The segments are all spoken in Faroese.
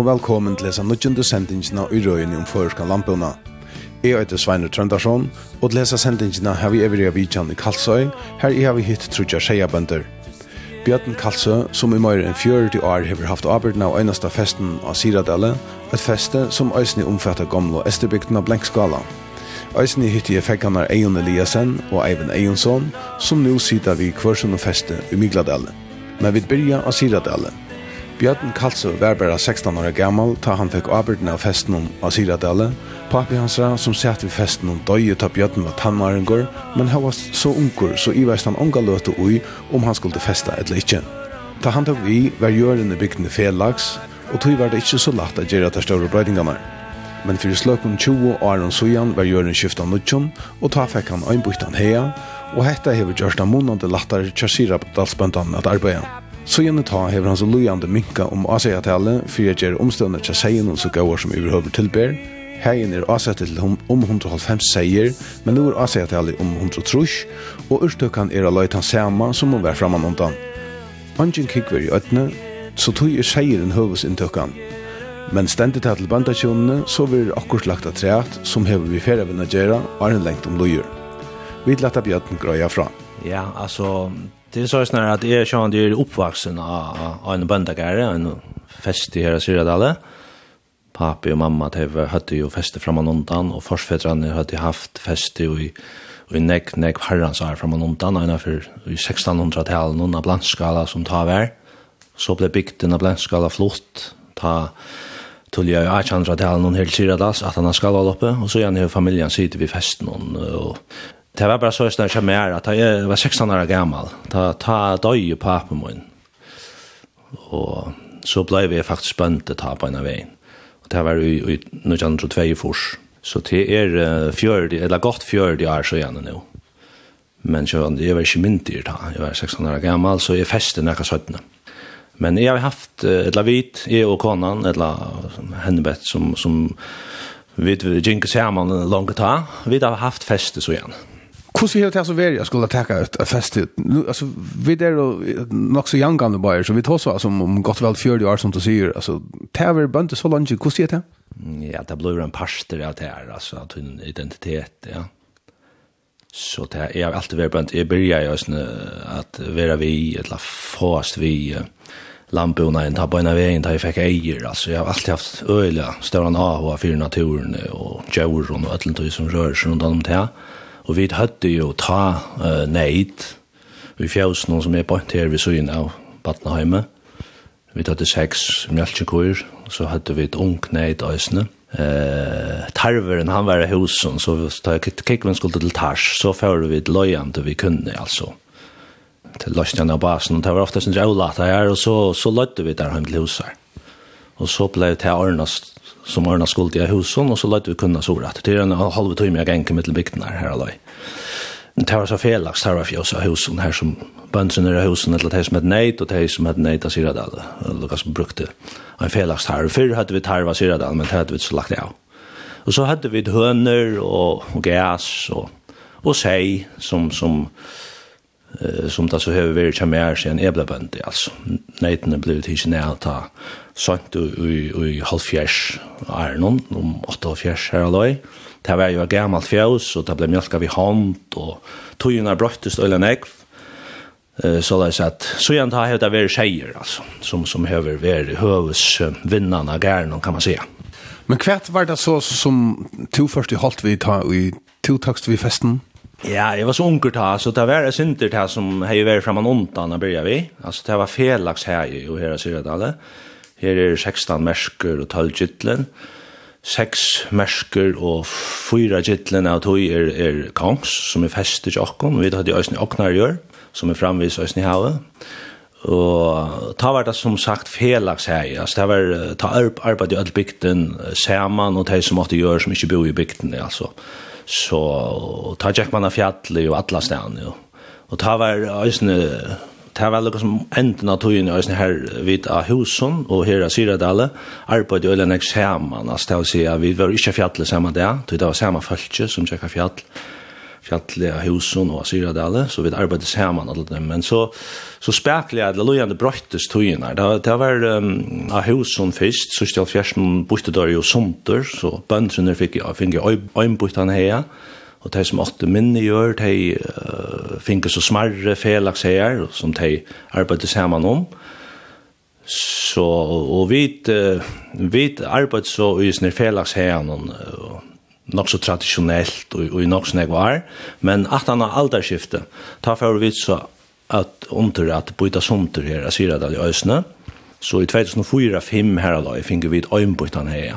og velkommen til lesa nødgjende sendingina i røyene om føreska lampuna. Jeg heter Svein Trøndarsson, og til lesa sendingina har vi evriga vidjan i Kalsøy, her jeg har vi hitt trutja sjeabønder. Bjørn Kalsø, som i meir enn 40 år hever haft arbeidna av einasta festen av Siradelle, et feste som eisne omfattar gamla Esterbygden av Blenkskala. Eisne hitt i effekkanar Eion Eliasen og Eivind Eionsson, som nu sida vi kvarsun og feste i Migladale. Men vi byrja av Siradelle. Bjørn Kalsø var bare 16 år gammel ta han fikk avbyrden av festen om Asiradale. Papi hansra som satt ved festen om døye ta Bjørn var tannmaringur, men han var så unger så iveist han unga løte ui om han skulle festa eller ikkje. Ta han tok vi var gjørende bygdene felaks, og tog var det ikkje så lagt at gjerra ta større brøydingarna. Men fyrir sløkum 20 åren sujan var gjøren skifta nudjum, og ta fikk han øynbuktan heia, og hetta hever gjørsta munande lattar kjarsira dalsbøndan at arbeida. Så gjerne ta hever han så lujande minka om ASEA-tallet, fyrir jeg gjør omstående til seien og så gauar som overhøver tilber. Heien er ASEA-tallet om 150 seier, men nå er ASEA-tallet om 100 trus, og urstøkkan er alloit hans sama som hun var framan undan. Angen kikver i øtne, så tog er seier en høves inntøkkan. Men stendet til bandasjonene, så vil akkurat lagt av treat, som hever vi færre vinna gjerra, og er en lengt om lujer. Vi lagt bjøtten grøya fra. Ja, altså, Det är så snarare att jag känner det er oppvaksen av en böndagare, en fest i hela Syradale. Papi och mamma hade ju fester framan undan och försfädrarna hadde haft fester i i nek nek herrans år framan undan og innenfor i 1600-talet någon av blandskala som tar vær. Så blev bygden av blandskala flott. Ta tulja i 1800-talet noen helt Syradals att han har skala oppe, och så gjerne familjen sitter vid festen och Det var bara så att jag mer, här att jag var 16 år gammal. Ta ta döj på pappa min. Och så blev vi faktiskt bönt att ta på en väg. Och det var ju i någon tror två fors. Så det är fjörd eller gott fjörd år så igen nu. Men så jag var inte myndig då. Jag var 16 år gammal så jag fäste när jag. Men jag har haft ett lavit, i och konan, ett hennebett som, som vi gick samman långt ta. Vi har haft feste så igen. Hvordan er det så vært jeg skulle takke et, fest til? Altså, vi er jo nok så jangamle bare, så vi tar så som om godt vel 40 år, som du sier. Altså, det er vært så langt, hvordan er det? Ja, det blir en parster av det her, altså, at hun identitet, ja. Så det er jeg alltid vært bønt. Jeg begynner jo sånn at være vi, eller fast vi, lampuna en tabba ena veien da jeg fikk eier, altså jeg har alltid haft øyla større av av fyrir naturen og djauren og ætlentu som rører seg rundt om det her. Og vi hadde jo ta uh, neid i noen som er bort her ved søyen av Batnaheime. Vi hadde seks mjølkjekur, så hadde vi et ung neid øsne. Uh, tarveren han var i husen, så da kikven skulle til tars, så fører vi et løyende vi kunne, altså til løsningen av basen. og Det var ofte sin rævlata her, og så, så løtte vi der hjem til huset. Og så ble det til Arnast, som Arnast skulle til husen, og så lade vi kunne så rett. Det er en halv time jeg gikk mittel bygden her, her løy. Det var så felaks, det var fjøs av husen her som bøndsen i husen, eller det som het Neid, og det som het Neid av Syradal. som brukte en felaks her. Før hadde vi tarv av Syradal, men det hadde vi så lagt det av. Og så hadde vi høner og, og gas, og, og sei som, som, som eh, som det så höver vært kjem mer siden jeg ble bønt, altså. Neitene ble ut ikke ned ta sant i halvfjers er noen, om åtte fjärs her alløy. Det var jo gammalt fjøs, og det ble mjölka vi hånd, og togene brøttes øyne negv. Eh, så det er at, så igjen har det vært tjejer altså, som, som höver vært høves vinnarna gärna gærne, kan man säga Men hvert var det så som to først i holdt vi ta i to takst vi festen? Ja, jeg var så unger ta, så det var det synter det som har ju varit framan ontan när börjar vi. Altså, det var felaks her ju och här ser det alla. Här 16 mersker og 12 gittlen. 6 mersker og 4 gittlen av tog er, er kongs som er festet i okken. Vi hade ju ösn och gjør, som er framvis ösn i havet. Og ta var det som sagt felaks her, altså det var ta arp, arbeid i all bygden saman og de som måtte gjøre som ikke bor i bygden, altså. Så ta tjekk man av fjallet og atla stedan, jo. Og ta var eisne, ta var lukka som enden av togjen i eisne her vid av husen og her av Syradale, arbeid i all nek saman, altså det vil si at vi var ikke fjallet saman det, det var saman fölkje som tjekka fjallet, fjallet av Husen og Syradale, så vi arbeidde sammen alle dem. Men så, så spekler jeg, det lå gjerne brøttes togene. Det, det var um, av Husen først, så stjal fjersen borte der jo somter, så bøndrene fikk jeg finne øynbøttene her, og de som åtte minne gjør, de uh, finne så smarre felaks her, som de arbeidde sammen om. Så, og vi, uh, vi arbeidde så i sånne felaks her, og nok så traditionellt och och nok så var. Men att han har alderskiftet, ta för vi så att under att byta somter här jeg sier det i øsne. Så i 2004-2005 her da, jeg finner vi här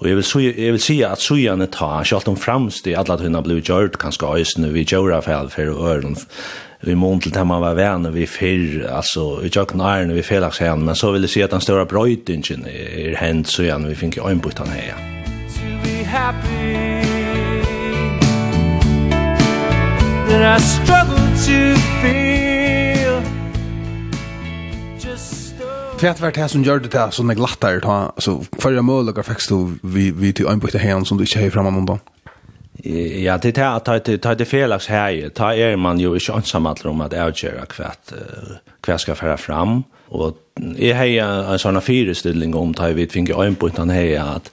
och jag vill så jag vill vil att så gärna ta, så att de framst i alla tunna blue jord kan ska kanskje vi jora av för for vi mån till man var venn, vi fyr, alltså i jag nærne, vi felax hen, men så vill det se att den stora større är hänt så gärna vi finner øynbyttan här be happy. That I struggle to feel Just Kvært vært her som gjør det til sånn jeg sånne glattere, så hver er mulig fikk du vi vi til øynbøkte her, som du ikke har fremme noen Ja, det er at det er det felaks her, ta er man jo ikke ansam alle om at jeg gjør hvert hva skal fære fram, og jeg har en sånn fyrestilling om ta vi finner øynbøkte her at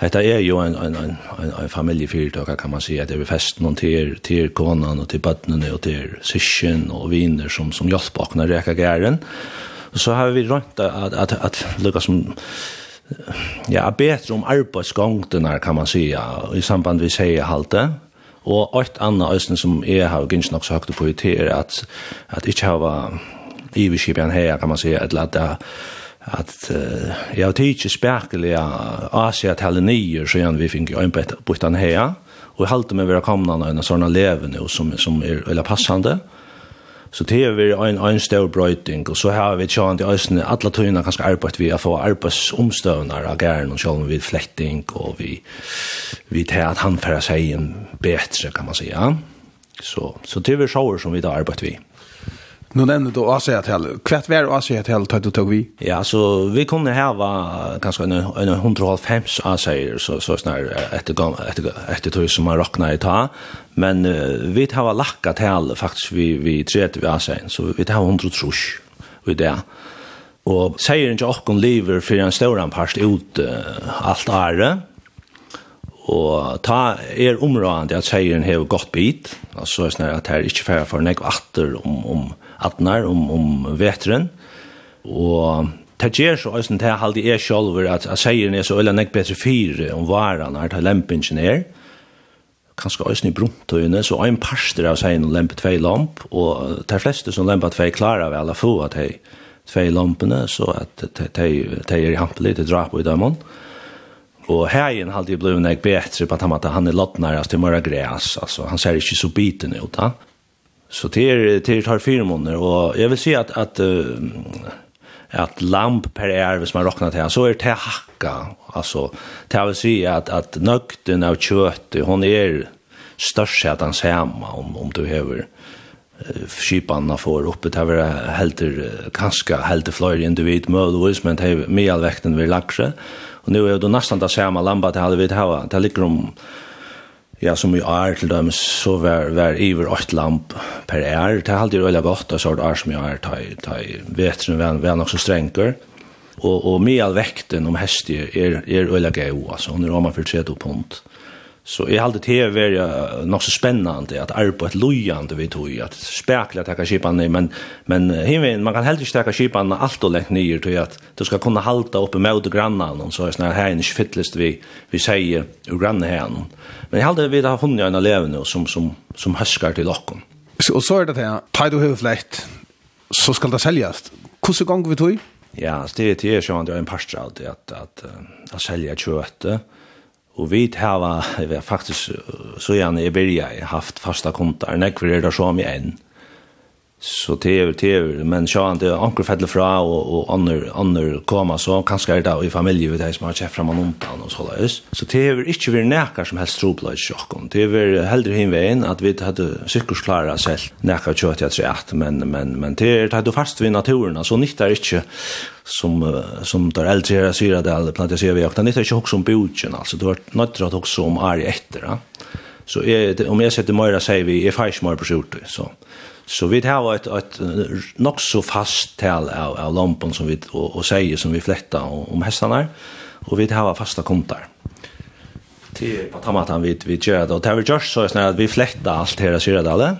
Hetta er jo en en en en, ein familjefyrtøk kan man seia si, det er fest nån til til konan og til barnene og til sysken og viner som som hjelp bak når reka gæren. Så har vi rønt at at at lukka som ja betre om arbeidsgongtenar kan man seia i samband vi säger halte. Og eit anna øysen som jeg har gynst nok så høgt på i er at, at ikkje hava iverskipen her, kan man si, at det at uh, jeg har tidsi spekelig av Asia tale nye, så igjen vi fikk jo en på den her, og jeg halte meg vera av en sånne leven som, som er veldig passende, så det er vi en, en stor brøyting, og så har vi tjent i øysene, alle tøyene kanskje arbeid vi har fått arbeidsomstøvner av gæren, og selv om vi er fletting, og vi, vi tar at han færa seg en bedre, kan man si, ja. Så, så det er vi sjåer som vi da arbeid vi. Nu nämnde du Asia Hotel. Kvart var Asia Hotel tog du tog vi? Ja, så vi kunde här var kanske en, en 150 Asia så, så snar efter, efter, efter tog som man rockna i ta. Men uh, vi har lackat här faktiskt vi, vi tredje vi Asia. Så vi har 100 trus i det. Og sier ikke åkken lever for en stor part ut uh, alt ære. Og ta er områdende at seieren har gått bit. Altså sånn at her ikke færre for nek atter om, om atnar om, om vetren, og det gjør så også det halde jeg selv at, at seieren er så øyla nek bedre fire om varan her til lempingen er. Kanskje også i bruntøyene så en parster av seieren lempe tvei lamp og de fleste som lempe tvei klarer vel å få at de tvei lampene så at de er i hampelig til drap i dømmen og herjen halde jeg blei nek bedre på at han er lottnare til mørre græs altså han ser ikke så biten ut da Så det är det tar fyra månader och jag vill se att att att lamp per är hvis man räknar till så är det hacka alltså det vill säga att att nökten av kött hon är störst att han hemma om om du behöver skipanna får uppe till helt helter kaska helt flyr individ möjligtvis men det med all väkten vi laxar och nu är det nästan det samma lampa det hade vi det här det ligger om Ja, som i år til dem, så var, var iver 8 lamp per år. Det er alltid veldig godt, og så er det år som i år, da vetren vi er nok så strenger. Og, og med all vekten om hestet er, er veldig gøy, altså. Hun er om man for 30 pund. Så jeg halte til å være nok så spennende at arbeid lojende vi tog, at spekler takka kipene, men, men himmelen, man kan heller ikke takke kipene alt og lengt nye til at du skal kunne halta oppe med og grannan, så er det her en fytlest vi, vi sier ur grannan her. Men jeg halte vi har funnet en elev nå som, som, som høsker til dere. Og så er det det, ta du høy flekt, så skal det selges. Hvordan gong vi tog? Ja, det er det er jo en parstral, alltid at, at, at, at selja kjøttet, Og vi har faktisk, så gjerne i byrja, haft fasta kontar, nekver er det så mye enn. Så det är det TV, men så han det anker fäller fra och och andra andra komma så kanske är det i familje vid det som har chef fram undan och så där. Så det är inte vi näkar som helst trubbel i chocken. det är hellre hin vägen att vi hade klara själv näkar kött jag tror att men men men det är det fast vi naturen så nyttar inte som som där äldre syra det alla ser vi och det nyttar inte också om bogen alltså det har något också om arg efter. Ja? Så är om jag sätter mer säger vi är fast mer på skjortor så. Så vi har ett ett nog så fast tal av av lampan som vi och, och säger som vi flätta om hästarna och vi har fasta kontar. Till på tamatan vi vi gör det och det vi gjort så är att vi flätta allt hela i Syradalen.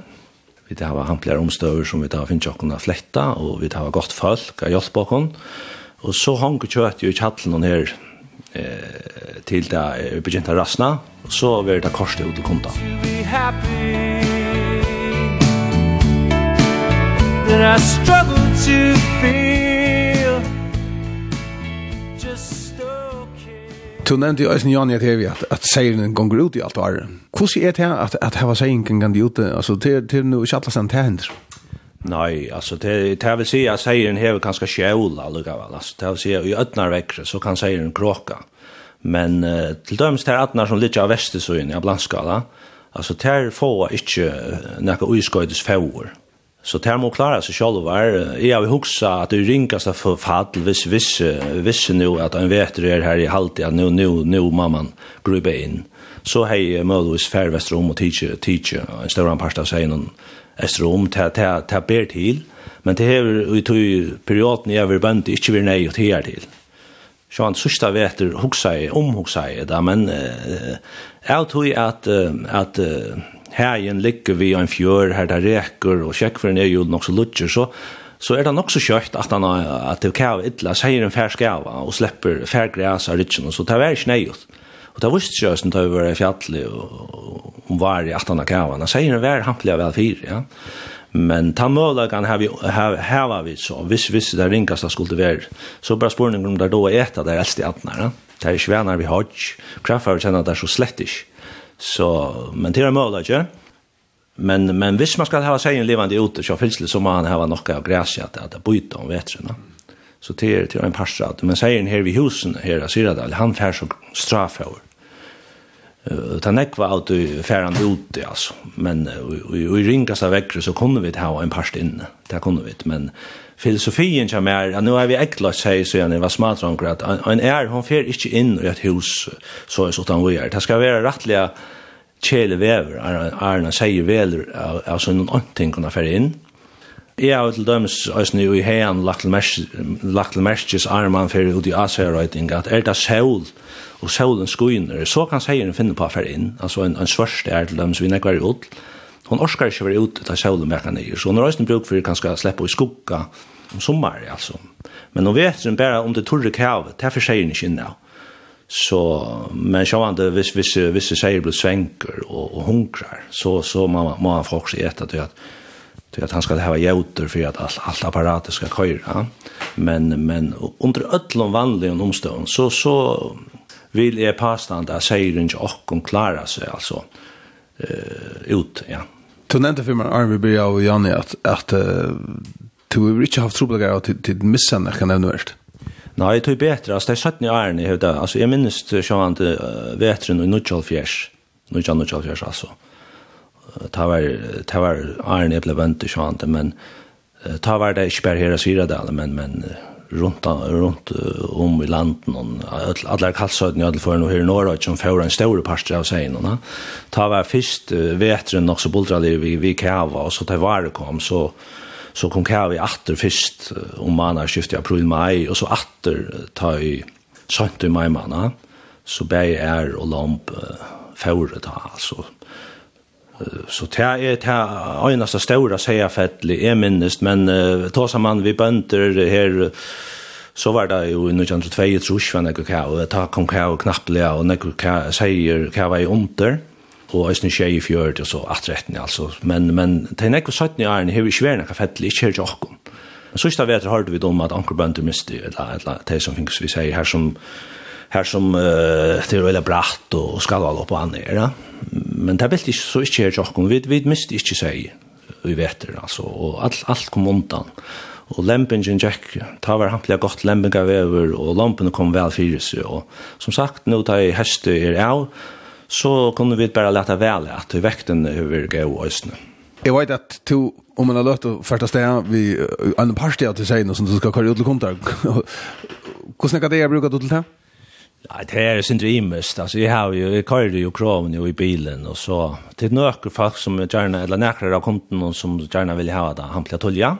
Vi har hamplar omstöver som vi tar finns jockarna flätta och vi har gott folk att hjälpa bakom. Och så hanker kjøtt jo i kjallen her eh, til det er begynt å rasna, og så blir det korset ut i kontan. that I struggle to feel Just okay Tu nevnte jo eisen Jani at hevi at, at seiren gonger ut i alt var. Hvordan er det at, at heva seiren gong ute? Altså, det er nu ikke alle det hender. Nei, altså, det, det vil si at seiren hever kanskje skjøla, lukka. Altså, det vil si at i ødnar vekkre så kan seiren kråka. Men uh, til dømes til atnar som ligger av vestesøyen i blandskala, altså, til få ikke nekka uiskøydes fjord. Så det må klara seg selv var, jeg har huksa at det ringast av fall hvis visse, visse nu at en vet det er her i halvtid, at nu, nu, nu må man grupe inn. Så hei jeg mødvis færvest rom og tidsje, tidsje, en større part av seg noen ester til det ber til, men det hever i tog perioden jeg vil bønte ikke vil nei og tider til. Så han sørste vet veter huksa jeg, omhuksa jeg da, men jeg tror at, at, at Hägen ligger vi en fjör här där räcker och checkfren er jo nok så lutcher så så er det nok så kört at han at det kan ytla, säger en färsk og slipper släpper græs av richen och så tar väl snöjt. Og det visste jag det tar över fjället og hon var i at han kan han säger en väl hampliga väl fyr ja. Men ta möla kan ha vi av vi så viss viss där ringast det skulle vara så bara spårningen om där då äta där äldste ja. Det är svänar vi har. Kraftföretag känner där så slättish. Så, men det är möjligt, ja. Men, men visst man ska ha sig en levande ute så finns det som man har något av gräs att, att byta om vetrarna. Så det är, till en parsa att, men säger här vid husen här i Syradal, han fär så över. Eh utan det var ut färran ute alltså. Men vi i, i väckre så kunde vi ha en parst inne. Det kunde vi, men filosofien som er, at nå har vi ekla seg, så jeg var smadranker, at en er, hon fer ikke inn i et hus, så er sånn vi er. Det skal være rettelig kjele vever, Arna sier veler av sånn ting kunne fer inn. Jeg har til dømes, altså i heian lagt til merskjes arman fer ut i Asia-røyting, at er det sol, og solen skuiner, så kan seieren finne på fer inn, altså en, en svørst er til dømes vi nekker ut, hon orskar ikke være ute til sjølen med nye, så hun har også bruk for kanskje slippe i skugga om sommar altså. Men hun vet hun bare om det torre kravet, det er for seg ikke inne. Så, men sjående, hvis, hvis, hvis seier blir svenker og, og hunkrar, så, så må, må han folk si etter til at till att han ska ha jäuter för att allt allt apparatet ska köra. Men men under öllum vanliga omstånd så så vill är pastan där säger inte och kon klara sig alltså uh, ut ja. Du nevnte for meg, Arne, vi blir av Janne at, at uh, du har ikke haft trobladgar til, til missen, jeg kan nevne verst. Nei, det är bedre. Altså, det är satt ni är i huvudet. Alltså, jag minns sjåan uh, vetren och Nudjalfjärs. Nudjal, Nudjalfjärs, alltså. Det var, det var Arne blev vänt i sjåan, men det var det inte bara här i Syradalen, men, men rundt, rundt om i landet og alla kalsøyden i för nu här i norr och som får en stor pastor av sig innan. Ta var først vetren också så vi, vi kava, och så ta det kom, så, så kom kava åter först om man har skiftat april maj och så åter ta i sønt i mai-mannen, så bä är och lamp förre ta, alltså Så det er det eneste større seierfettelig, jeg minnes, men uh, ta man vi bønder her, så var det jo i 1902 trus, var nekker hva, og ta kom hva og knappelig, og nekker hva sier hva var i under, og jeg synes jeg i fjørt, og så atretten, altså. Men, men det er nekker 17 i æren, hever ikke vært nekker fettelig, ikke her til åkken. Men sørste vet jeg hørte vi om at anker bønder miste, eller, eller det som finnes vi sier her som, her som uh, det er veldig bratt og skal alle opp og anere, ja men det vilt ikke så ikke her tjokken, vi, vi miste ikke seg i veter, altså, og alt, alt kom undan. Og lempingen gikk, ta var hampelig godt lempinga over, og lampene kom vel fyrir seg, og som sagt, nå tar jeg heste er av, så kunne vi bare lete vel at vekten over gau øsne. Jeg vet at to, om man har løtt å fyrta sted, vi, har en parstid at til seg, som du skal kare ut til kontak, hvordan er det jeg bruker du til det? Nei, det er sin drivmest. Altså, jeg har jo, jeg kører jo kroven jo i bilen, og så det er noen folk som gjerne, eller nøkker av kunden som gjerne vil ha det, han blir tulja,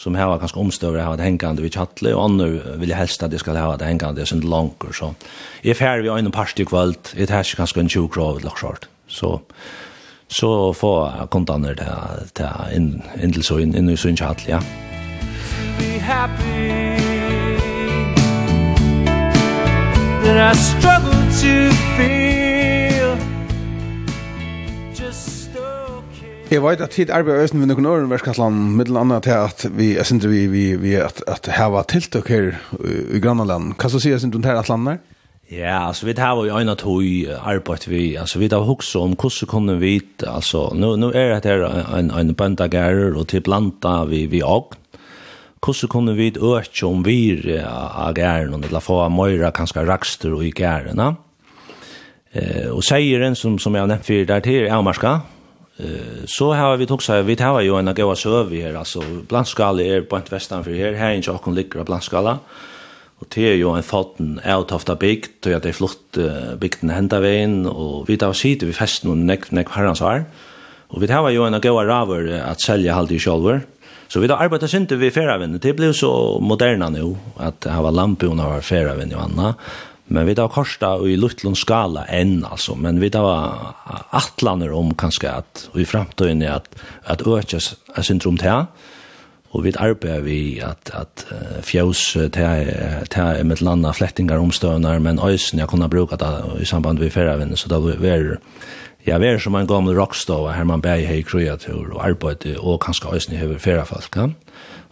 som har ganske omstøver har det hengende vid kjattelig, og andre vil helst at de skal ha det hengende det er sin langer, så. Jeg er ferdig, vi øyne parst i kveld, jeg tar ikke ganske en 20 krov, eller klart, så så få kontaner til, til inn, inn til så inn inn i søyn kjattelig, ja. Be happy. that I struggle to feel Just okay Jeg vet at tid arbeid øyne ved noen øren verskatlan, middel annet til at vi, jeg synes vi, vi, vi at, at heva tiltok her i grannaland. Hva så sier jeg synes du her at landet? Ja, altså vi har ju øyne tog arbeid vi alltså vi har också om hur kunne vi alltså nu nu är det här en en bøndagærer og til planta vi vi och hvordan kunne vi øke om vi av gæren, eller få møyre kanskje rakster i gæren. Eh, og seieren som, som jeg har nevnt for der til er Avmarska, eh, så har vi tog seg, vi tar jo en av gøy søv her, altså blandskala er på en vestan for her, her er ikke åkken ligger av blandskala, og det er jo en foten av tofta bygd, og det er flott uh, bygden hentet veien, og vi tar sitte vi festen og nekk, nek herrens her, og vi tar jo en av gøy raver at selja halde i sjolver, Så vi då arbetar synte vi färavinden. Det blev så moderna nu att det var lampor och var färavind och annat. Men vi då korsta i luttlund skala än alltså, men vi då var attlaner om kanske att i framtiden är att att öka syndrom här. Och vi arbeider vi att att fjärs här här med landa flettingar omstörnar men øysen jag kunde bruka det i samband med färavinden så då var Jeg er som en gammel rockstova, her man bæg hei kreatur og arbeid og kanskje òsne hever færa folk.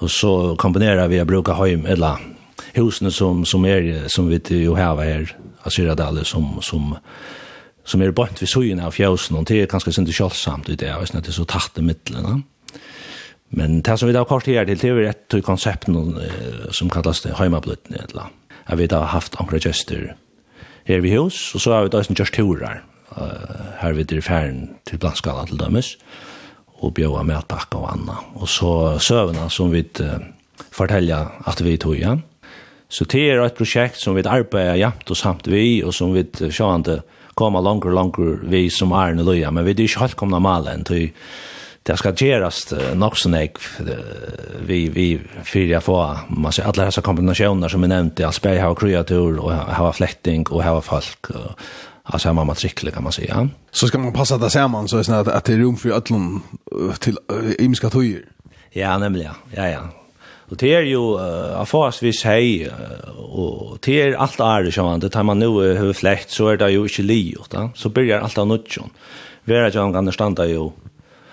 Og så kombinerar vi å bruka heim, eller husene som, som er, som vi jo heva her, Asyradale, som, som, som er bort ved søyen av fjøsen, og det er kanskje sindi kjølsamt i det, òsne, det er så tatt i middelen. Men det som vi da kort her til, det er et konsept som kallas det heimablutten, eller at vi da har haft ankra gestur her vi hus, og så har vi da òsne gjørst turar, uh, her vidt i ferden til Blanskala til dømes, og bjøa matpakka og anna. Og så søvna som vi uh, fortelja at vi tog igjen. Så det er et prosjekt som vi arbeider jamt og samt vi, og som vi sjående kommer langer og langer vi som er en løya, men vi er ikke helt kommet malen til det skal gjøres nok sånn jeg vi, vi fyrer jeg få man ser alle disse kombinasjoner som vi nevnte, i spør jeg kreatur og ha fletting og ha folk og av samma matrikle kan man säga. Så ska man passa det samman så är det att, att det är rum för ödlon till imiska tojer? Ja, nämligen. Ja, ja. Och det är ju uh, av oss vi säger och det är allt är det som det tar man nu hur fläkt så är det ju inte livet. Så börjar allt av nutjon. Vera jag kan standa ju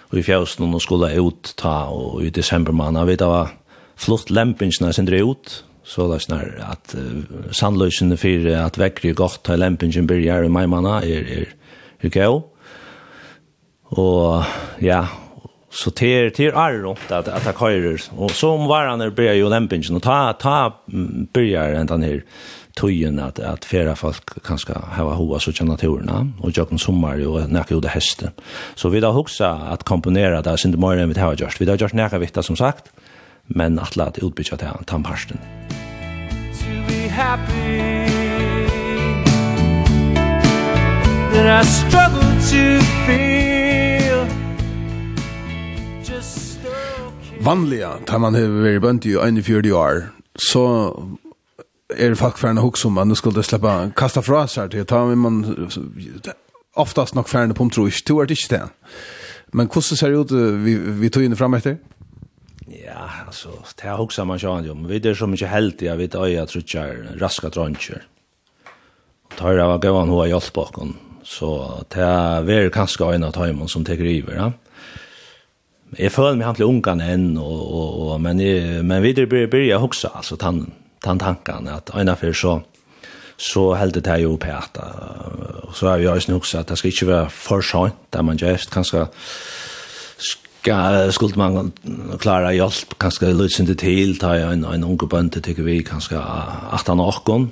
och i fjärsten och skulle ut ta och i december man vet det var flott lämpingarna sen drar ut så det snar at uh, sannløsene for at vekker er godt til lempingen byrjar i maimana er, er, er gøy. Og ja, så til, til er rundt at, at det køyrer. Og så om varene byrjar jo lempingen, og ta, ta börjar enn den her tøyen at, at færre folk kan skal hava hoa så kjenner turene, og jøkken sommer jo nekka jo det heste. Så vi da hoksa at komponera det, sin det morgen vi har gjort. Vi har gjort nekka viktig som sagt, men at la det utbytja til han tannparsten. To be happy That I struggle to feel Just okay Vanliga, tar man hever vært bønt i 41 år, så er fackfärna hooks om man skulle släppa kasta fra seg til ta man oftast nok färna på om tro, ikke to er det ikke det. men hvordan ser det ut vi vi tog inn fram etter? Ja, alltså det har också man känner men Vi det som inte helt jag vet öja trutchar raska troncher. Och tar jag av gåvan hur jag bakom. Så det är väl kanske en av timon som tar över, va? Jag föll mig han ungan än och och och men vi men vidare börjar börja också alltså tann tann tankan att ena för så så helt det här ju på att så har jag ju också att det ska inte vara för sent där man just kanske Ja, skulle man klara hjelp, kanskje løsende til, ta en, en unge bønte, tykker vi, kanskje 18 åkken.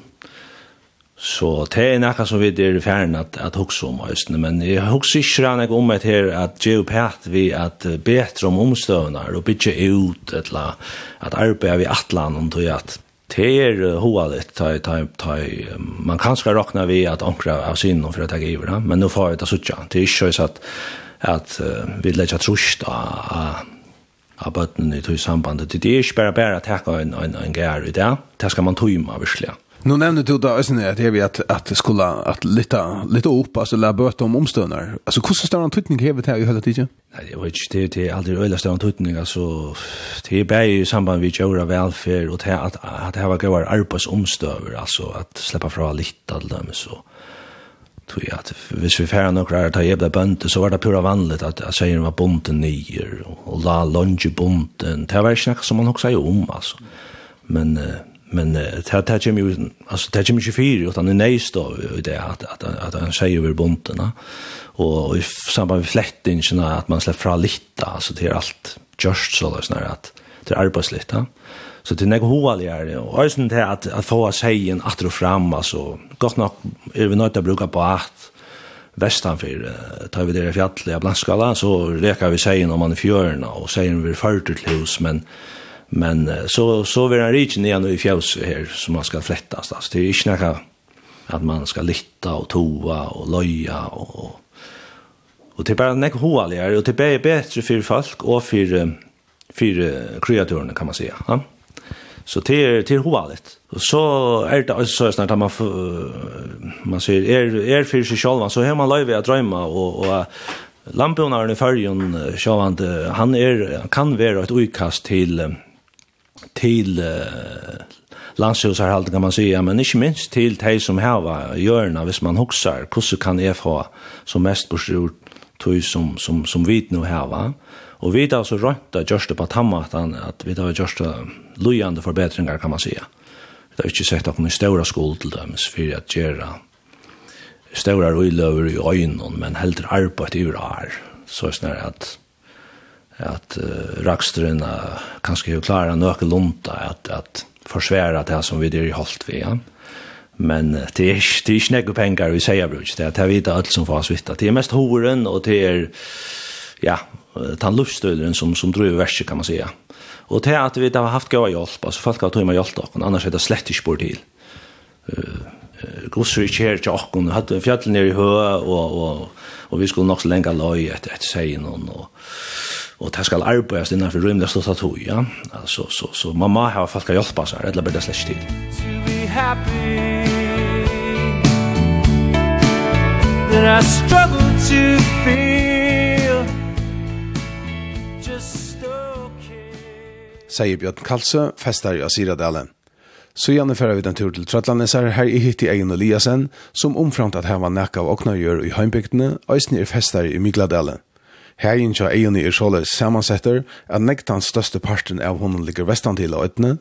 Så det er noe som vi er i ferden at, at hukse om høysene, men jeg hukse ikke rann jeg om et her at geopat vi at betre om omstøvene og bytje ut et la, at arbeid vi atlan om tog at det er hoa litt ta, ta, ta, man kan kanskje råkna vi at ankra av synen for å ta giver, men nå får vi det suttja, det er ikke sånn at at uh, vi lägger trusht av av bøtten i tog sambandet. Det er ikke bare bare å takke en, en, en gær i det. Det skal man tøyma, virkelig. Nu nämnde du då ösnen att det vi att att skulle att lite lite upp alltså la bort om omstönar. Alltså hur står han tutning hevet här i hela tiden? Nej, det vet inte det är aldrig öla står han tutning alltså det är bara i samband med Jora välfärd och att att ha goda arbetsomstöver alltså att släppa fra lite alldöm så tror jag att hvis vi färra några att ta jävla bönte så var det pura vanligt att jag säger var bonten nyer och la lunge bonten det var snack som man också säger om alltså men men det tar ju mig alltså det tar mig för fyra utan det nej då det att att att han säger över bonten och i samband med flättingen att man släpper fra lite alltså det är allt just så där snarare att det är arbetsligt Så det är något hovaligare. Och ösen det att, att få seien att och fram. Alltså, gott nog är vi nöjda att bruka på att västanför tar vi det i fjallet av Blanskala så rekar vi seien om man är fjörna och seien vi förter till hus men men så så vi han reach ner i fjäls här som man ska flätta alltså det är inte några att man ska litta och toa och loja och och det är bara något hovaligare och det är bättre för folk och för för kreatörerna kan man säga. Ja. Så det är det är hovalet. Så är det så så att man man säger är är för sig själv så hemma live att drömma och och Lampionaren i färgen, sjåvand, han er, kan være et utkast til, til uh, landshusarhalten kan man säga, men ikke minst til de som har hjørna, hvis man huksar, hvordan kan jeg få som mest bortsett tog som, som, som vi nu har. Og vi har så rønt det Gjørste på Tammatan, at vi har Gjørste lojande forbedringar, kan man säga. Det har ikke sett noen man stora skuld til dem for at gjøre stora røyløver i øynene, men helt arbete ur är så er det at, at uh, raksteren uh, kanskje jo klarer noe lunta at, at försvära det som vi det i holdt vi ja. Men det är det er ikke snägg penger vi sier brukar det er at jeg vet alt som får svitta. Det er mest horen og det er ja, den luftstölen som som driver verset, kan man säga. Og til at vi har haft gøy hjelp, altså folk har tog med hjelp, annars er det slett ikke bort til. Uh, Gosser ikke her til åkken, hadde fjallet fjall nere i hø, og, og, og vi skulle nok så lenge løy etter et seien, og, og, og det skal arbeides innenfor rymlig stått av tog, ja. Altså, så, så man må ha folk har hjelp, altså, eller bare det slett til. To be happy That I struggle to feel sier Bjørn Kalsø, festar i Asiradalen. Så gjerne fører vi den tur til Trøtlandesar, her i hitt i Egen Eliasen, som omframt at her var nekka av åkna gjør i heimbygdene, eisen er festar i Mygladalen. Herjen tja egeni er såleis samansetter at nektan største parten av honom ligger vestan til av øytene,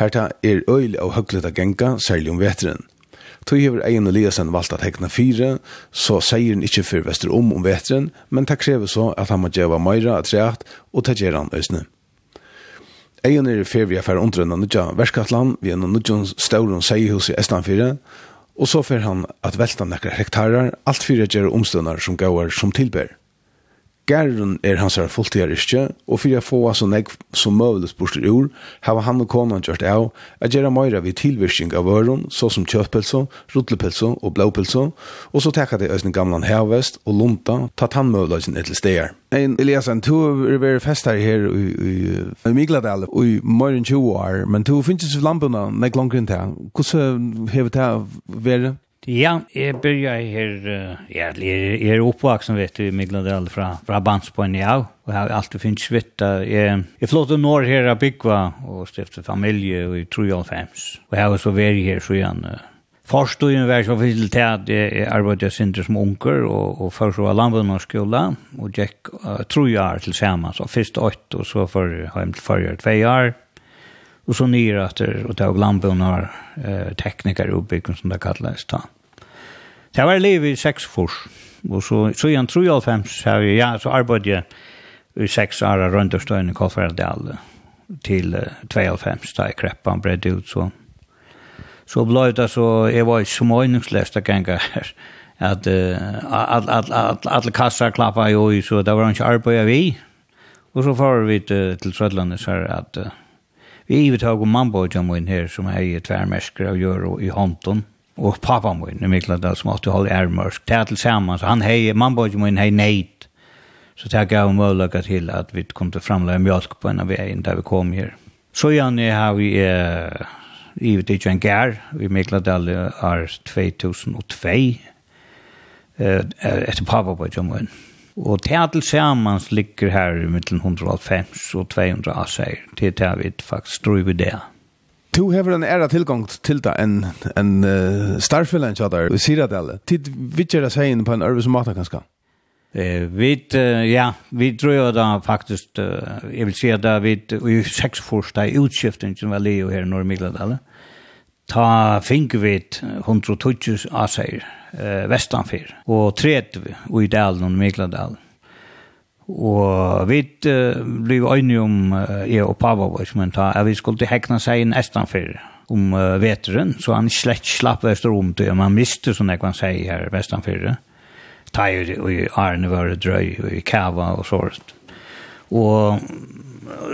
her ta er øyli av høgleta genga, særlig om vetren. Tog hever Egin Eliasen valgt at hekna fire, så sier han ikkje fyr vester om om vetren, men ta krever så at han må djeva meira av treat, og ta gjer han. Eion er fer vi er fer under en nødja verskatlan, vi er en nødja stauren seihus i Estanfire, og så fer han at velta nekkar hektarar, alt fyrir gjer omstøndar som gauar som tilber. Gärren er hans her fulltidigare yrke, och för att få så nägg som möjligt bort ur, här var han og konan gjort av at gjøre mera vid tilvirkning av øren, så som köttpälsa, ruttlepälsa og blåpälsa, og så tackade jag den gamla hervest og lunta, tatt han möjligheten etter steder. Ein Eliasen, du har varit festar her i, i, i Migladal i mer enn 20 år, men du finnes ju lampene nägg langt rundt her. Hvordan har det vært? Ja, jeg begynner her, ja, jeg er oppvaksen, vet du, i Middelandal fra, fra Banspoen, ja, og jeg har alltid finnet svitt, jeg, jeg flott og når her av Byggva og stiftet familie i Trojolfems, og jeg har så vært her, så igjen, Først og var så vidt til at jeg arbeidet sindre som unker, og, og først var landbundnadsskola, og gikk uh, trojar til sammen, så først åtte, og så for har jeg til forrige tve år, og så nyretter, og det var landbundet landbundnar eh, teknikere oppbyggen, som det kalles da. Mm Det var liv i seks fors. Og så, så igjen tror jeg fem, så jeg, ja, så arbeidde jeg i seks år rundt og støyne Kolferdal til uh, 92, da jeg kreppa han bredde ut, så så ble det så, jeg var ikke smågningslest å genge her, at uh, alle kasser klappet jo i, så det var ikke arbeid vi, og så får vi til til Trødlandet så at uh, vi ivetag om mannbådja min her, som er i tvermersker av gjør i hånden, og pappa min, Mikla Dahl, som alltid holde ærmørsk, det er til sammen, så han hei, mannbog min hei neid, så det er gav mulighet til at vi kom til framlega mjölk på en av veien der vi kom her. Så gjerne har vi eh, givet ikke en gær, vi Mikla Dahl er 2002, uh, etter pappa på min. Og det er til sammen ligger her i middelen 150 og 200 av seg, det er det vi faktisk tror vi det. Ja. Du har en ära tillgång till det en, en uh, starfällan tjatar det Siradale. Tid vi vidger det sig in på en örvis och mata ganska. Eh, vi, uh, ja, vi tror dröjer det faktiskt, eh, jag vill säga det, vi i sex första utskiften som var Leo här i Norrmigladale. Ta finke vi 120 asair eh, västanfyr och 30 i dalen och Migladalen. Og vi uh, ble øyne om uh, jeg og Pava vår, som han tar, at vi skulle hekna seg inn estanfyr om uh, veteren, så han slett slapp vester om det, man miste sånn jeg kan si her vestanfyr. Teier og i Arne var drøy, og i Kava og sånt. Og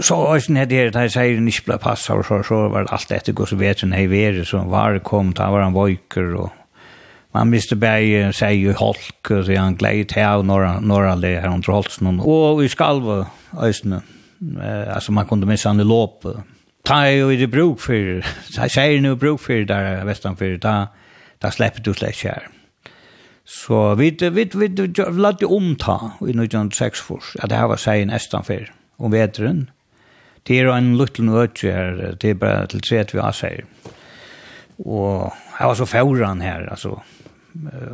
så øyne hadde her, da jeg sier ikke ble passet, og så, så var det alt etter gos veteren hei veri, så var det kom, da var han vøyker, og man miste bæg seg i holk så han gled här norra, norra le her under holsen Og i skalva ösnen eh altså man kunde missa han i låp. ta er jo i det bruk for, så säger nu bruk for der vestan for, da, da slipper du slett här så vi vi vi vi lät ju omta i nu jan sex fors ja det her var sig nestan for, om vedren. det er en liten ötje her, det er bare til tredje vi har säger Og jeg var så fåran här alltså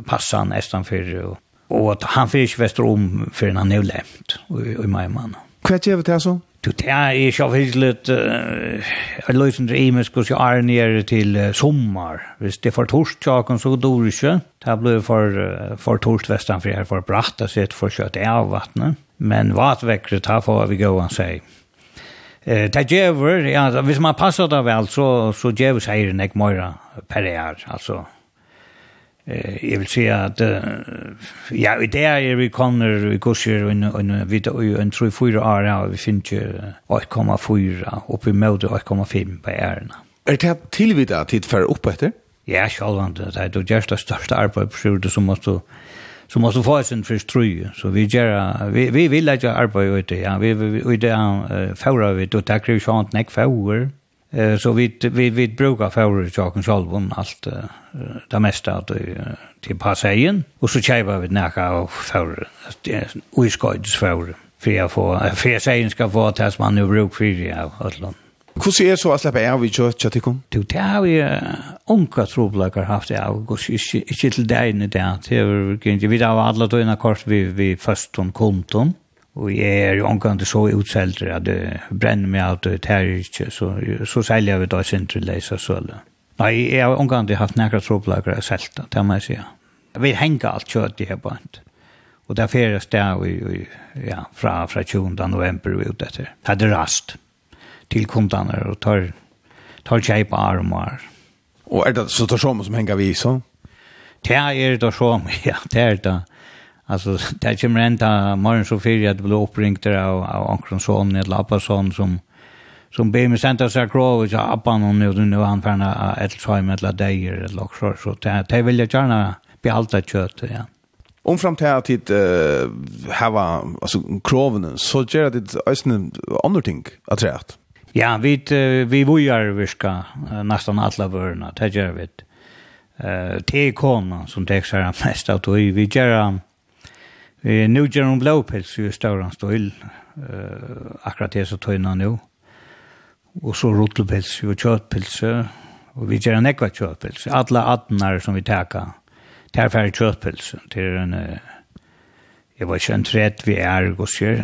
passa nästan för och, och han fick västerom för han nu lämt och i mig man. Kvätt jag vet alltså. Du tar är så visligt jag lösen det i mig jag är nere till sommar. Visst det för torsdagen så dår inte. Det blev för för torsvästan för här för bratta så ett för kött av vattnet. Men vattväckret här för vi gå och säga. Eh det ger ja, hvis man passar det väl så så ger vi sig en ekmora per år alltså Eh, jag vill säga att ja, det är vi kommer vi kurser och en vi en en tror fyra år ja, vi finns ju 8,4 upp i mode 8,5 på ärna. Är det tillvida tid för upp efter? Ja, självan det är det just det största arbetet på sjön som måste så måste få sin en frisk. Så vi gör vi vi vill att jag arbetar ute. Ja, vi vi det är förra vi då tackar ju sjant näck förra. Eh så vi vi vi brukar för Jacobs album allt det mesta att till passagen och så kör vi näka och för vi ska ju för för jag får för jag säger ska få tas man nu bruk för jag allan. Hur ser så att släppa är vi kört chatta kom? Du tar vi onka troblakar haft det av går inte till dig nu där. Det är inte vi där alla då innan kort vi vi först om konton. Og jeg er jo omgang så utseldre at det brenner meg alt og tær ikke, så, så selger vi da sin til leise søle. Nei, jeg har omgang til haft nekra tråplager og selt, det må jeg si. Vi henger alt kjøtt i her bant. Og det er fire steg ja, fra, fra 20. november vi ut etter. Det er rast til kundene og tar, tar kjei på arm og arm. Og er det så tar som som henger vi så? Det er det som, ja, det er det. Alltså det kommer ända morgon så fyra att bli uppringt av av Ankron son eller Appason som som ber mig sända sig krav och så appan hon nu nu han färna ett time eller dejer eller också så det vill jag gärna behålla kött ja. Om fram till att det hava alltså kraven så gör det ösnen andra ting att säga. Ja, vi vi vojar vi viska nästan alla vörna, det gör vi. Eh, te som texar mest av vi vi gör Eh, nu gör hon blåpels ju stora stil. Eh, akkurat det så töjna nu. Och så rotelpels och köttpels och vi gör en ekva köttpels. Alla attnar som vi täcker. Tar färre köttpels till en eh, Jeg var ikke en trett vi er gosjer,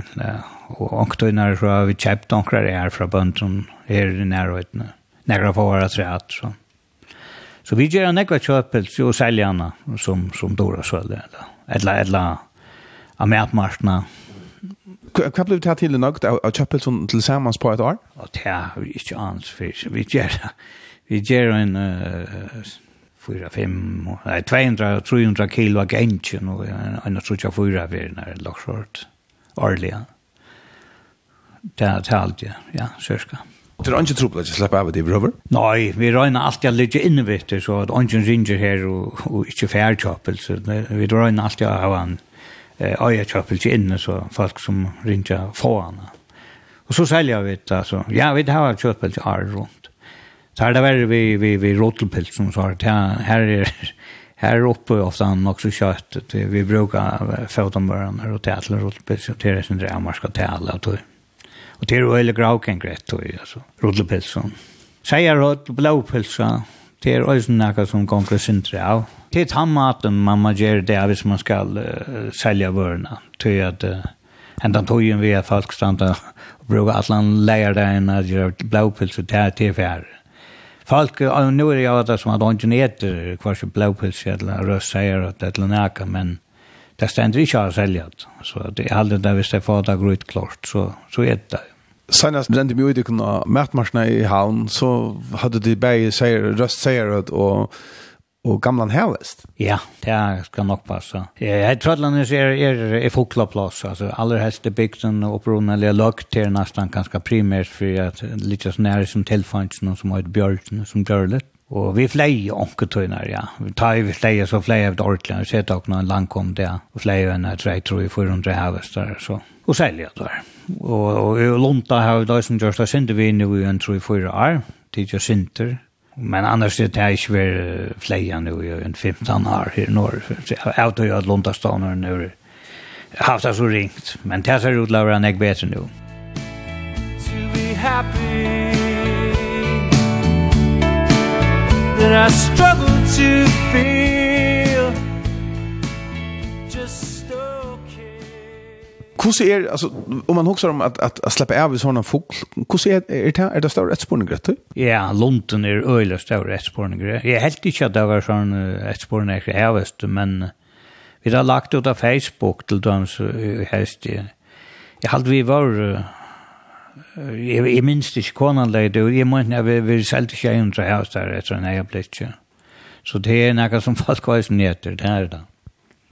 og ångtøyner så har vi kjøpt ångtøyner er fra bønden her i nærhøytene, Nægra får være trett, så. Så vi gjør en ekva kjøpelse og selger henne som, som Dora Sølde, eller, eller, eller av medmarskene. Hva ble det til nok av Kjøppelsen til sammen på et år? Det har vi ikke annet for. Vi gjør, vi gjør en uh, 4-5, nei, 200-300 kilo av gensjen, og en av 3-4 vi er nær lakshort, årlig. Det er talt, ja, ja, sørska. Det er ikke troblet at jeg slipper av det, brøver? Nei, vi røyner alltid å ligge inne, vet du, så at ungen ringer her og, og ikke færkjøpelse. Vi røyner alltid å ha en Øya Chapel inne, så folk som ringer foran. Og så selger vi det, altså. Ja, vi har Chapel til Arr rundt. Så er det verre vi, vi, vi rotelpilt som svaret. här her er Här uppe ofta han också kött vi brukar fota mörn och tätlar det som sen där man ska tälla och och det är väl grauken grett och alltså rodlepilsen. Säger rot blåpel så. det är ösnaka som konkret central Det är tandmaten man man gör det hvis man ska uh, sälja vörna. Ty att uh, ända tojen vi är folk standa och brukar att land lägga där en att göra blåpils och tär till färre. Folk, og nu är det jag att som att de etter hva som blåpils eller røst röstsäger at det er näka, men det stender ikke å selge det. Så det er aldri det hvis det få det grøyt klart, så, så er det. det. Senast brände mig ut i kunna mätmarsna i havn så hade de bäge säger, röst säger att och och gamlan hävest. Ja, det ska nog passa. Jag tror att landet är är är folklaplats alltså allra helst det bygden och broneliga lukt till nästan ganska primärt för att lite så nära som tillfansen som har ett björn som björlet. Og vi flejer onketøyner, ja. Vi tar vi flejer så flejer vi ordentlig. Vi ser takk också någon landkom där. Och flejer en här tre tror jeg, vi 400 hävestar så. Og selger det der. Og, og, och Lunta har vi da som görs där synder vi nu i en tror vi fyra år. Det är ju synder Men annars det är ju väl fleja nu en 15 år här norr. Out i Lundastan och nu haft det så ringt. Men det ser ut Laura Neck bättre nu. To be happy That I struggle to Kus er, alltså om man huxar om att att, att släppa av såna folk. Kus är er, det er det stora rättspårning rätt? Ja, London är öjla stora rättspårning. Jag helt inte att det var sån rättspårning ärvest, men vi har lagt ut av Facebook till dem så helst det. Jag hade vi var jag, jag minns inte konan lejde och jag menar vi, vi säljde inte en så här där efter en egen Så det är något som folk har som heter, det är det.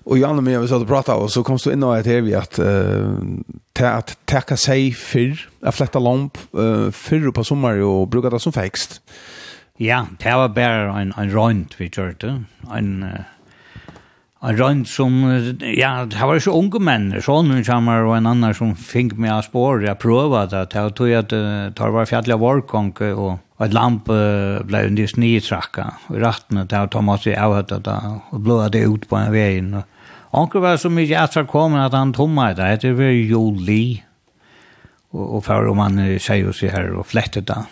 Och Janne med vi satt och pratade och så kom du in och ett hevi att uh, ta att tacka sig för att flätta lamp uh, förr på sommar och bruka det som fäxt. Ja, det var bara en en rond vi körde. En uh, en rond som ja, det var så unga män, sån som kommer och en annan som fick mig att spår. Jag provade att jag tog att uh, tar var fjällja varkonk och Og et lamp uh, ble under snitrakka, og rattene til å ta masse av det, og blåa det ut på en vei, og Onkel var så mye att han at han tomma det det var Juli. Och, og för om han säger sig här och flättet där.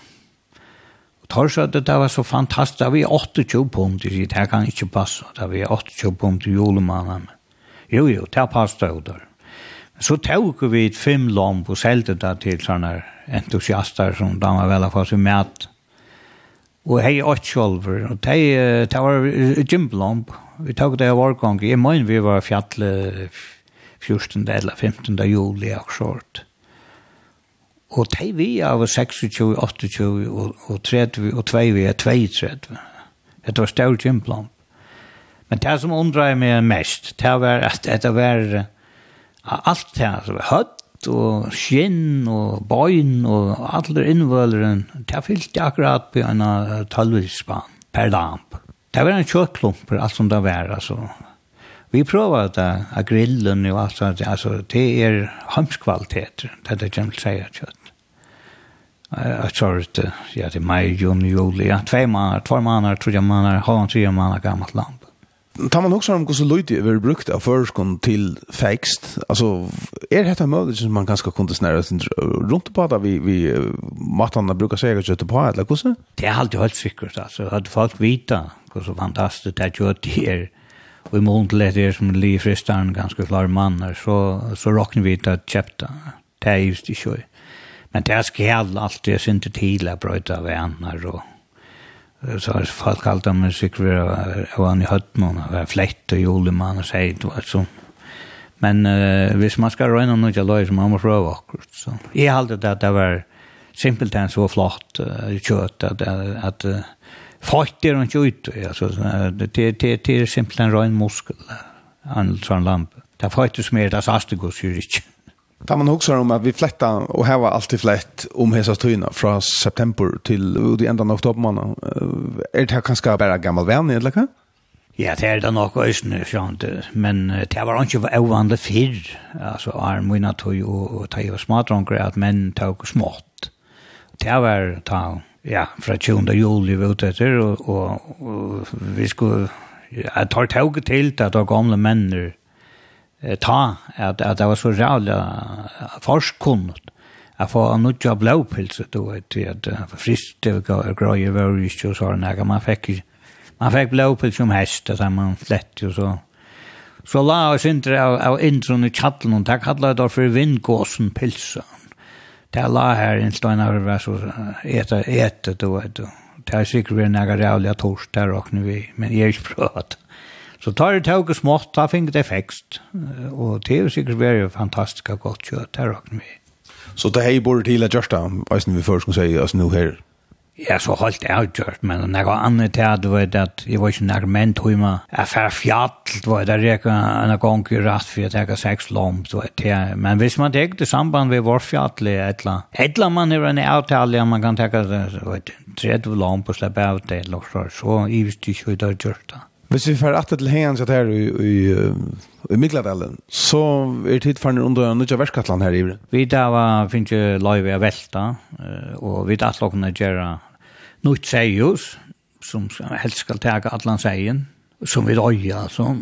Och tar så det där var så fantastiskt. Det var 80 pund i det här kan ikke passe, Det var 80 pund i julemannen. Jo, jo, det passet jo der. Så tog vi et fem lamp og selte det till sånne entusiaster som de var väl fast i mätt Og hei åtte kjolver, og det var gymblomb. Vi tog det av årgång, jeg mener vi var fjallet 14. eller 15. juli akkurat. Og det vi av 26, 28 og, og 30 og 2 vi er 32. Det var stor gymblomb. Men det som undrar meg mest, det var at det var alt det, hødd, kjøtt og skinn og bøyn og alle innvøleren. Det fyllte akkurat på en talvispan per damp. Det var en for alt som det var, altså. Vi prøver det, av grillen og alt sånt, altså, det er hamskvaliteter, det er det som sier kjøtt. Jeg tror det, ja, det er mai, juni, juli, ja, tve måneder, tve måneder, tre måneder, halvann, tre måneder gammelt lamp tar man också om hur så lite över brukt av förskon till fäxt. Alltså är det här möjligt som man ganska kunde snära sig runt på där vi vi matarna brukar säga att köta på eller hur så? Det är alltid helt säkert alltså att folk vita hur så fantastiskt det gör det är och i mån till det är som liv Fristan ganska klar man så så rocknar vi att chapter. Det är just det sjö. Men det ska allt det synd till att bryta vänner och så har folk alt om musikk var han i høtten og var flett og julemann og seg var sånn men uh, hvis man skal røyne noe til løy så man må prøve akkurat så jeg halte det at det var simpelt enn så flott uh, kjøtt at, at uh, folk er ikke ute, altså, det, det, det er simpelt simpelthen røyn muskel, en sånn lampe. Det er faktisk mer, det er sastegås, jo ikke. Da man husker om at vi fletta og hava alltid flett om hesa tøyna fra september til ut i endan av oktober måned. Er det kanskje bare gammal venn, eller hva? Ja, det er det nok øyne, skjønt. Men det var ikke uvanlig fyrr, altså er mine tøy og tøy og smadronker, at menn tøk smått. Det var ta, ja, fra 20. juli vi ute etter, og, og, og vi skulle, jeg tar tøk til til at det gamle mennene ta at, at det var så rævlig forskkunnot at få nødja blåpilse då til at frist det var jo ikke og sånn her man fikk man fikk blåpilse som hest det man slett og så så la oss indre av, av indron i tjallen og det kallet det for vindgåsen pilse det la her en stein av det så etter etter då det er sikkert vi er nægge rævlig torsk der og vi men jeg er ikke prøvd. Så tar det tåg og smått, da fikk det fekst. Og det er jo sikkert veldig fantastisk og godt kjøtt, det råkner vi. Så det hei bor til at gjørsta, eisen vi først kan si, altså nå her? Ja, så holdt det avgjørt, men når jeg var andre til at, du vet at jeg var ikke nær menn tog meg, jeg fær fjall, du vet, jeg reker en gang i rett for jeg tenker seks lom, du vet ja. Men hvis man tenker det samband ved vår fjatt, eller eller man er en avtale, man kan tenke, du vet, tredje lom på slippe av det, så i hvis du ikke har det. Hvis vi får atter til hengen sitt her i, i, i Mikladalen, så er tid for en under nødja verskatlan her i Ivre. Vi da var, finnes jo løyve av Velta, og vi da slag kunne gjøre nødt seius, som helst skal tega atlan seien, som vi røya, altså.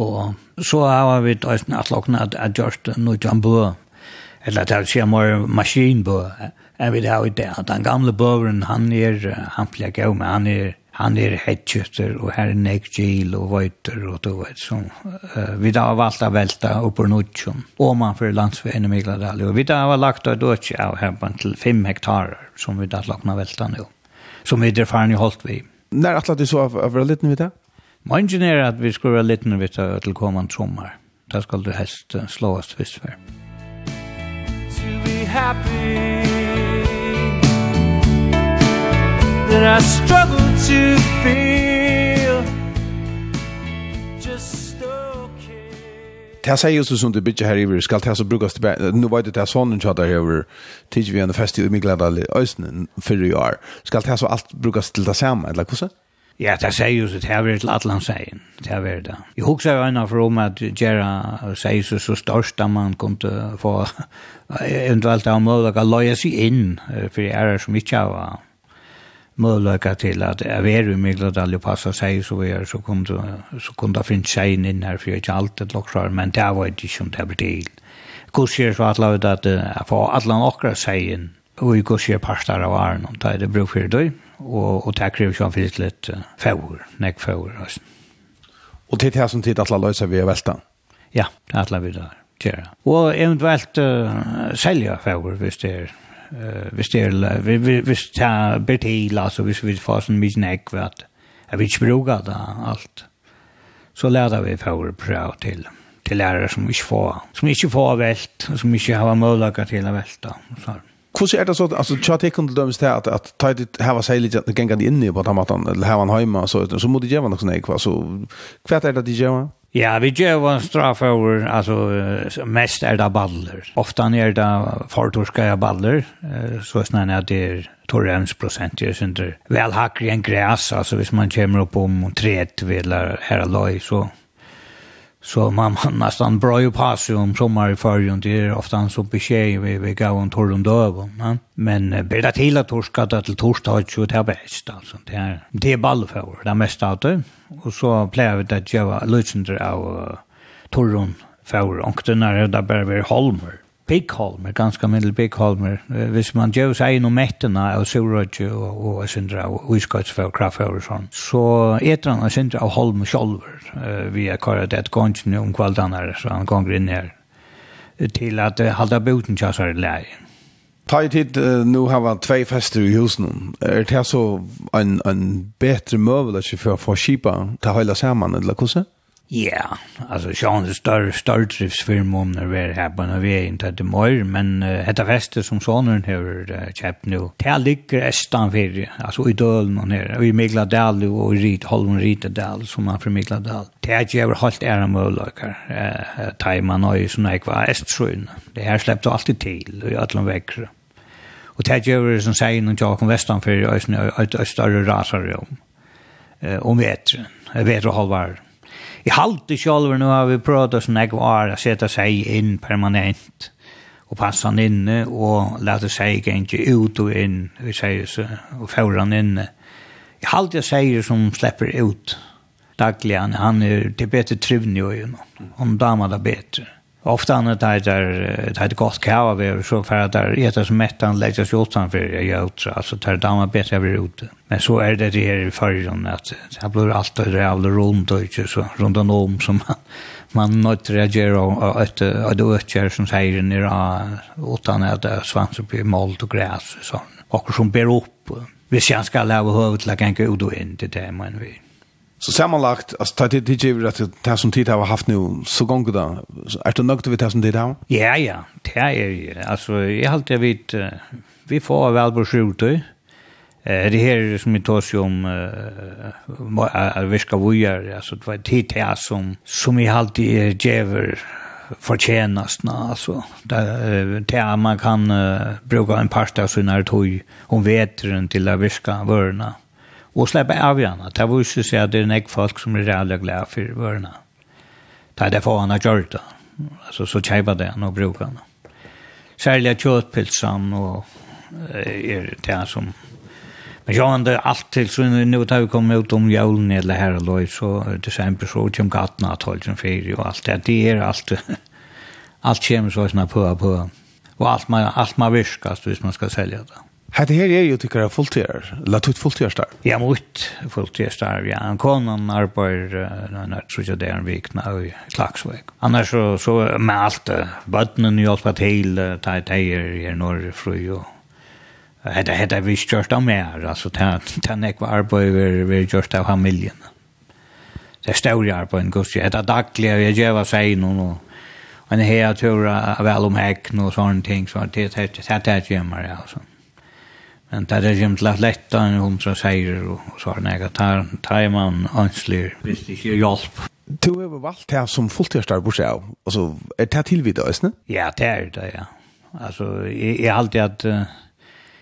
Og så har vi da slag kunne gjøre nødja bø, eller at jeg sier mer maskinbø, enn vi da i det. Den gamle bøveren, han er, han blir gau, men han er, han er hetkjøtter, og her er nek gil og vøyter, og du vet, som uh, vi da har valgt å velte opp på Nordsjøen, og man for landsveien i Migladali, og vi da har lagt å døtje av hempen til fem hektarer, som vi da har lagt å velte nå, som vi der faren i holdt vi. Når er det så av, av liten vidt det? Mange er at vi skulle være liten vidt det til kommende sommer. Da skal du helst slå oss visst for. To be happy that I struggle to feel. Just okay. Det säger just som du bitch här i skal ta så brukas det nu vet det sån en chatta över tidig vi en fest i Migladal östen för i år skall ta så allt brukas till det samma eller hur Ja, det sier jo at det har vært til Atlantsseien. Det har vært det. Jeg husker jo ennå for om at Gjera sier så, så størst at man kunne få eventuelt av mål å løye seg inn for ære som ikke har möjlighet till att jag vet hur mycket det passar sig så vi är så kunde så kunde finna sig in här för jag inte alltid lockar men det var inte som det blir till. Kurser så att låta att jag får alla åkra sig in och i kurser pastar av arn och det är bra för dig och, och tack för att finns lite fävor, näck oss. Och till det här som tid att lösa vi är välta. Ja, det är alla vi där. Och eventuellt uh, sälja fävor hvis det är eh visst är vi vi visst ta betila så vi vill få sån mycket näck vart. Jag vill spruga där allt. Så lärde vi för prao till till lärare som inte får som inte får vält som inte har möjlighet till att välta så. Hur är det så alltså chat ikon till döms till att att ta det här var sig lite att gänga in i på att han eller här han hemma så så måste det ge något sånt så kvärt är det det gör Ja, vi gjør en straff over, altså, mest er det baller. Ofta er det fartorska baller, så snarare at det är torrems procent, jag syns inte. Väl i en græs, altså hvis man kommer opp om tret, eller här løy, så Så man, man nästan bra ju pass ju om sommar i förrjun. Det är ofta en så besked vi, vi gav en torr om döven. Ja? Men eh, det till att det till torsdag så det är bäst. Alltså. Det är, det är ball för det är mest av det. Och så plejer vi att göra lösningar av uh, torron får. Och den är det bara vi Holmer. Byggholmer, ganske middel Byggholmer. Hvis man gjør seg innom mettene av Surøtje og, og Sindra og Uskøtsfra og Kraftfjord og sånn, så etter han av Sindra av Holm Uh, Vi har kåret et gongene om kvaldene her, så han gonger inn her til at halda boten kjassar i leien. Ta i tid, uh, nu har vi två fester i husen. Er det så en, en bättre møvel att för att få kipa ta hela saman, eller hvordan? Ja, alltså Sean det större störtrivsfirmon när vi här på när vi är inte til mer men uh, detta fäste som sonen har köpt nu. Det ligger estan för alltså i Dölen och nere och i Migladal og i Rit Holmen Ritadal som man från Migladal. Det är ju helt ära möjligheter. Eh tajman och såna kvar estsjön. Det här släppte alltid til og i alla veckor. Och det gör som säger någon vestan kom västan för östra rasar om. Eh om vet. Vet och halvar i halte sjálver nu har vi pratat sån här var att sätta seg in permanent och passa han inne och lätta sig ikke ut og in vi säger så och får han inne. I halte jag säger som släpper ut daglig han är det bättre trivnig och ju om damarna bättre Ofta när det här det här gott kava vi så för att där äta som mättan lägger sig åt för jag ut alltså tar damer bättre över ute. Men så är det det här i förrun att det blir allt det där all runt och inte så runt om som man man nåt reagerar och att att det ökar som säger ni då utan att det svans upp i malt och gräs och sånt. Och som ber upp. Vi ska lära hur att lägga en god och till det men vi. Så sammanlagt, alltså ta det det ju att det som tid har haft nu så gånger då. Är det något vi tar som tid där? Ja, ja, det är ju. Alltså jag har alltid vet vi får väl på skjuta. Eh det här som vi tar sig om eh viska vujar, alltså det var tid det här som som i alltid är jäver förtjänast nå alltså där där man kan uh, bruka en pasta så när tog om vetren till att viska vörna og släppa av igjen. Det var ju så at det er en ägg folk som er reale glede for vørene. Det er det for han har gjort det. Altså, så tjejvar det han og bruker han. Særlig köttpilsan og er det som Men jag hade alltid, så nu tar vi kommet ut om julen eller her og loj, så er det december så kom gattene att hålla som fyra og alt det. Det er alt. Alt kommer så snabbt på og på. Og alt man, alt man viskas, hvis man skal selge det. Hette her er jo tykkere fulltidar, eller tutt fulltidarstar? Ja, mot fulltidarstar, ja. En konan arbeider, nå er tror jeg det er en vikna i Klagsvøk. Annars så, så med alt, bøttenen jo alt var til, ta et eier her når fru jo. Hette, hette vi kjørst av mer, altså ta, ta nekva arbeid vi kjørst av familjen. Det er større arbeid enn gussi. Hette daglig, jeg gjeva seg noen og en her tur av vel om hekken og sånne ting, så det er det, det, det, det, det, det, det, det, Men det er gjemt lett lett enn hundra seier og så har nega tar tar man anslir hvis det ikke hjelp. Du har valgt det som fulltidsstar bortsett av, altså er det tilvidet øsne? Ja, det er det, ja. Altså, jeg, jeg alltid at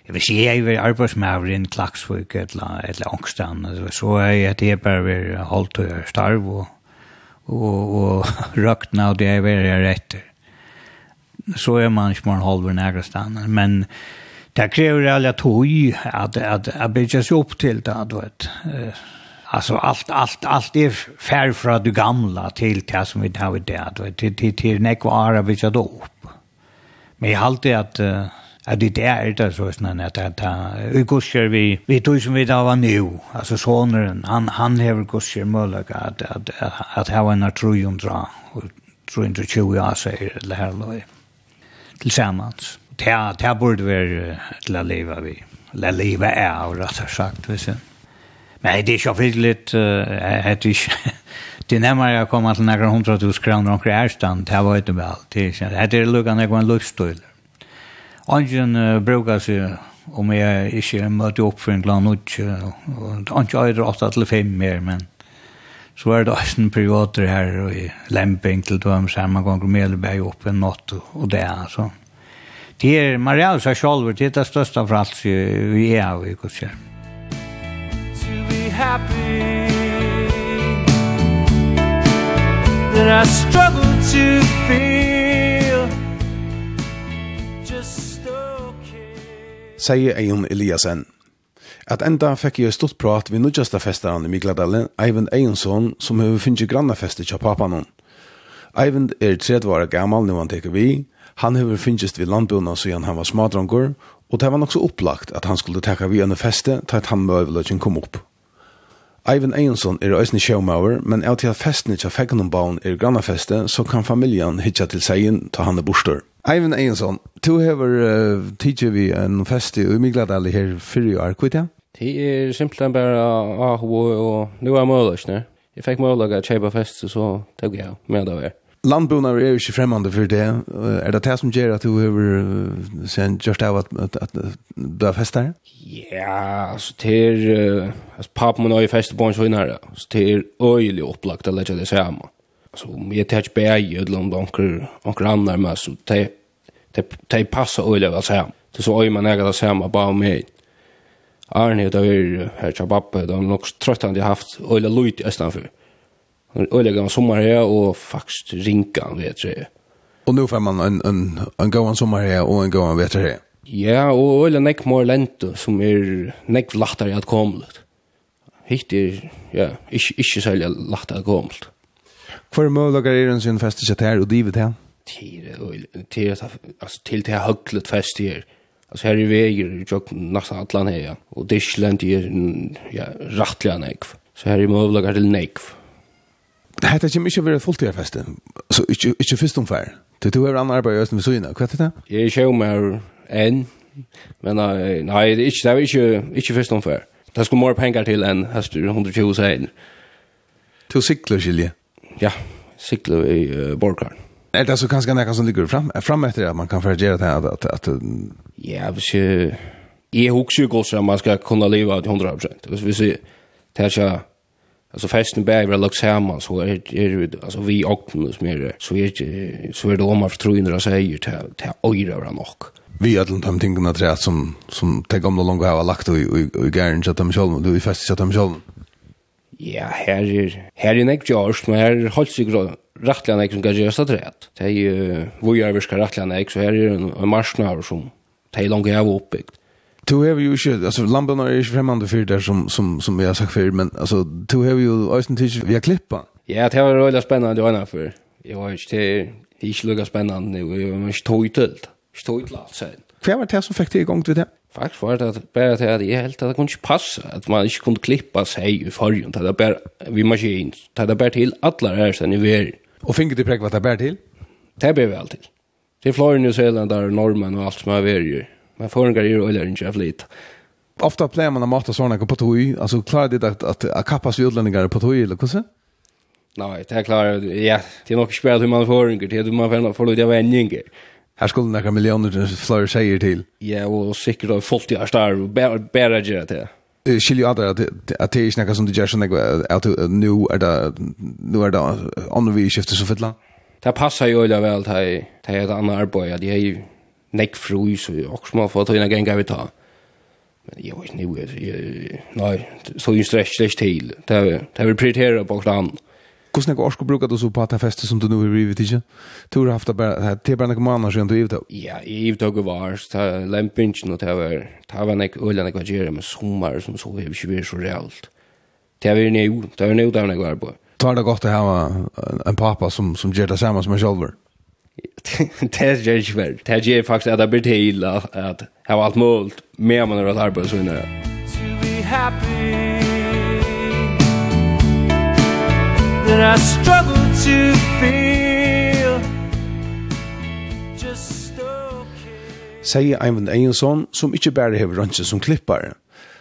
jeg vil si jeg er arbeidsmæver i en klaksvik eller, eller ångstan, så er jeg at jeg bare vil holde til å starve og, og, og røkna og det er veldig rett. Så er man ikke mer holdt ved annet, men det kräver alla tog att att att bygga sig upp till det då vet. Alltså allt allt allt är färg från det gamla till det som vi har det då till till till nekvara vi ska då upp. Men jag alltid att att det är det så snarare att att vi kuskar vi vi tog som vi då var nu alltså sonen han han har kuskar möjligt att att att ha en trojundra och tror inte tjugo jag säger det här då tillsammans ta ta borde vi la leva vi. La leva är, rättare sagt. Visst? Men det är ju frivilligt. Äh, det är det närmare jag kommer till några hundratus kronor och ärstand. Det var ikke vel Det er det luggan jag går en luftstol. Angen uh, brukar sig om jeg ikke møter opp for en glad nutje. Angen är det 8 til fem mer, men så er det også en perioder her og i Lemping til dømes her, man ganger med eller bare opp en natt og det, er sånn Det er Maria og seg selv, det er det største for alt vi är i Guds kär. To be happy. That I struggle to feel. Just okay. Sier Eion Eliasen At enda fikk jeg stort prat vi nudjasta festeren i Mikladalen, Eivind Eionsson, som har finnst grannafestet til papanon. Eivind er tredvare gammal nu han teker vi, Han har finnst vid landbjørna siden han var smadrangur, og det var nok så opplagt at han skulle takka vi en feste til at han med kom opp. Eivind Eionsson er òsne sjåmauer, men av til at festen ikke feggenombaun er grannafeste, så kan familien hitja til seien ta han er bostor. Eivind Eionsson, du hever uh, tidsi vi en feste i Migladali her fyrir år, kvitt ja? Det er simpelthen bare ahu og nu er møløsne. Jeg fikk møløsne kjeipa feste, så tog jeg med av her landbúnar er ikke fremmande for det. Er det det som gjør at du har sen just av at, at, at du har fest her? Ja, altså til uh, altså, papen min har jo fest på en sånn her, så til er øyelig opplagt å lette det samme. Altså, jeg tar ikke bæg, i om det er noen andre med, så det passer øyelig vel samme. Det så øyelig man er det samme, bare med. Arne, det er her til pappen, det er nok trøttende jeg har haft øyelig lyd i stedet en öliga gammal sommar här och faktiskt rinka vet jag. Och nu får man en en en gåan sommar här och en gåan vet jag. Ja, och öliga näck mer lento som är näck lättare att komma ut. Hitt är ja, inte inte så lättare att komma ut. Kvar möjliga är en sin fest chat här och divet här. Till till alltså till det här höglet fest här. Alltså här är väger jag nästan alla här och det är slänt ja rättliga näck. Så här är möjliga till näck. Det heter ikke mye å være fulltidfeste, altså ikke, ikke først omfær. Du tog over andre arbeid i Østen ved Søyene, hva heter det? Jeg er mer enn, men nei, det er ikke, det er ikke, ikke først omfær. Det ska mer penger til enn hester 120 seien. Till sikler, Silje? Ja, sikler i uh, Borgkaren. Er det altså kanskje noe som ligger fram, fram etter at man kan forgjøre det her? At, at, ja, hvis jeg... Jeg husker jo også at man skal kunne leve av 100%. Hvis vi sier, det er ikke Alltså festen bär vi lagt samman så är det er, alltså vi och som är så är det så är det om man förtroende säger till till ojra nog vi alla de tingarna tre som som tar gamla långa har lagt och och gärna att de själva du i fest att de själva Ja, här är här är näck George, men här hålls sig rättliga näck som kanske just att rätt. Det är ju vad jag vill ska rättliga näck så här är en marsnar som tar långa har uppbyggt. Du har ju ju alltså lampan är ju främmande för det som som som jag sagt för men alltså du har ju ösen tid vi klippa. Ja, det var roligt spännande det var för. Jag var inte det är lugga spännande nu. Jag var inte tojtelt. Stojtlalt sen. Kvar var det som fick det igång till det? Faktiskt var det bara det att jag helt att det kunde passa att man inte kunde klippa sig i förrjun. Det bara vi maskin. Det bara till alla er sen i ver. Och fick det prägvat det bara till? Det blev väl till. Det är Florida, New Zealand, där norrmän och allt som är verkar Men förringar är ju eller inte flit. Ofta plejer man att mata sådana på tog. Alltså klarar det att, att, att kappas vi utlänningar på tog eller hur? Nej, det är klart. Ja, det är nog spelat hur man förringar. Det är hur man får lite av ändringar. Här skulle några miljoner fler tjejer till. Ja, och säkert av folk jag starr och bära gör det. Skiljer andra at at det är snacka som det gör sån att nu är det nu är det andra vi skiftar så fett Det passar ju öliga väl till till ett annat arbete. Det är ju nekk fru, så jeg også må få tøyne ganger vi ta. Men jeg vet ikke, jeg, nei, så jeg stress, stress til. Det er vi prioriterer på hvert annet. Hvordan er orsko brukar du så på at det festet som du nå har rivet, ikke? Du har haft det bare noen måneder siden du har rivet Ja, jeg givet det var, det er lempingen, og det var, det var nek øyne hva gjør med sommer, som så har ikke vært så realt. Det er vi nå, det er vi nå der jeg var på. Tar det godt å ha en pappa som, som gjør det samme som en sjølver? det er ikke vel. Det er faktisk at det blir til at jeg har alt målt med man har arbeid så inne. To be happy That I struggle to feel Just okay Sier Eivind Einsson som ikke bare hever rønnsen som klippar.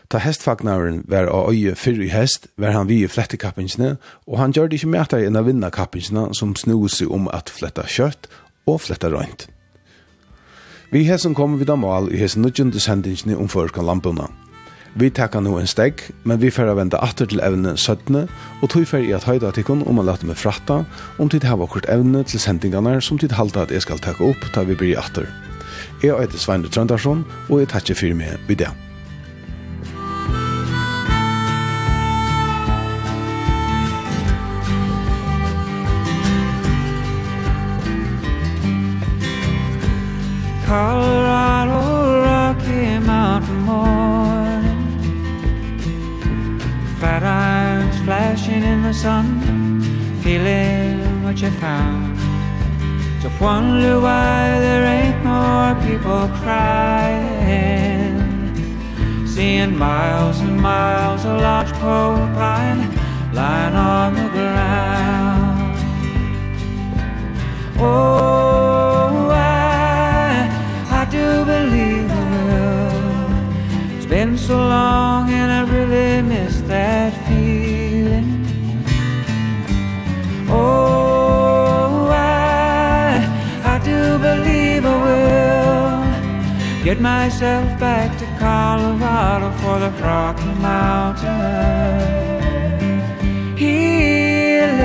Ta hestfagnaren var av øye fyrr i hest, var han vi i flettekappingsene, og han gjør det ikke mer enn å vinne kappingsene som snur seg om at fletta kjøtt, og fletta røynt. Vi har som kommer vi da mal i hesen nødgjende sendingene om førkan lampene. Vi takkar nå en steg, men vi får vende atter til evne 17, og tog fer i at høyda tikkun om å late meg fratta, om tid har akkurat evne til sendingene som tid halda at jeg skal takke opp, da vi blir atter. Jeg heter Svein Trøndarsson, og jeg takker for meg vid det. Colorado Rocky Mountain morning. Flat irons flashing in the sun Feeling what you found. To wonder why there ain't more people crying. Seeing miles and miles of large pole pine Lying get myself back to Colorado for the Rocky Mountains. Healing.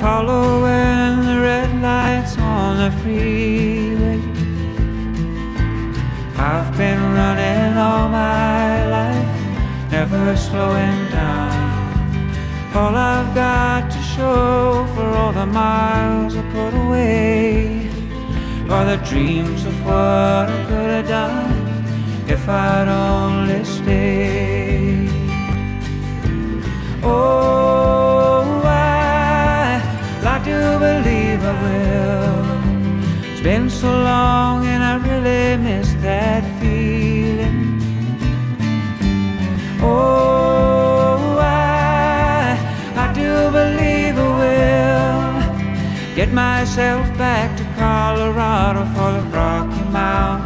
Following the red lights on the freeway. I've been running all my life Never slowing down. All I've got show for all the miles I put away. Are the dreams of what I could have done If I'd only stayed? Oh, I like to believe I will. It's been so long and I really miss that feeling. Oh, Get myself back to Colorado for the Rocky Mountains.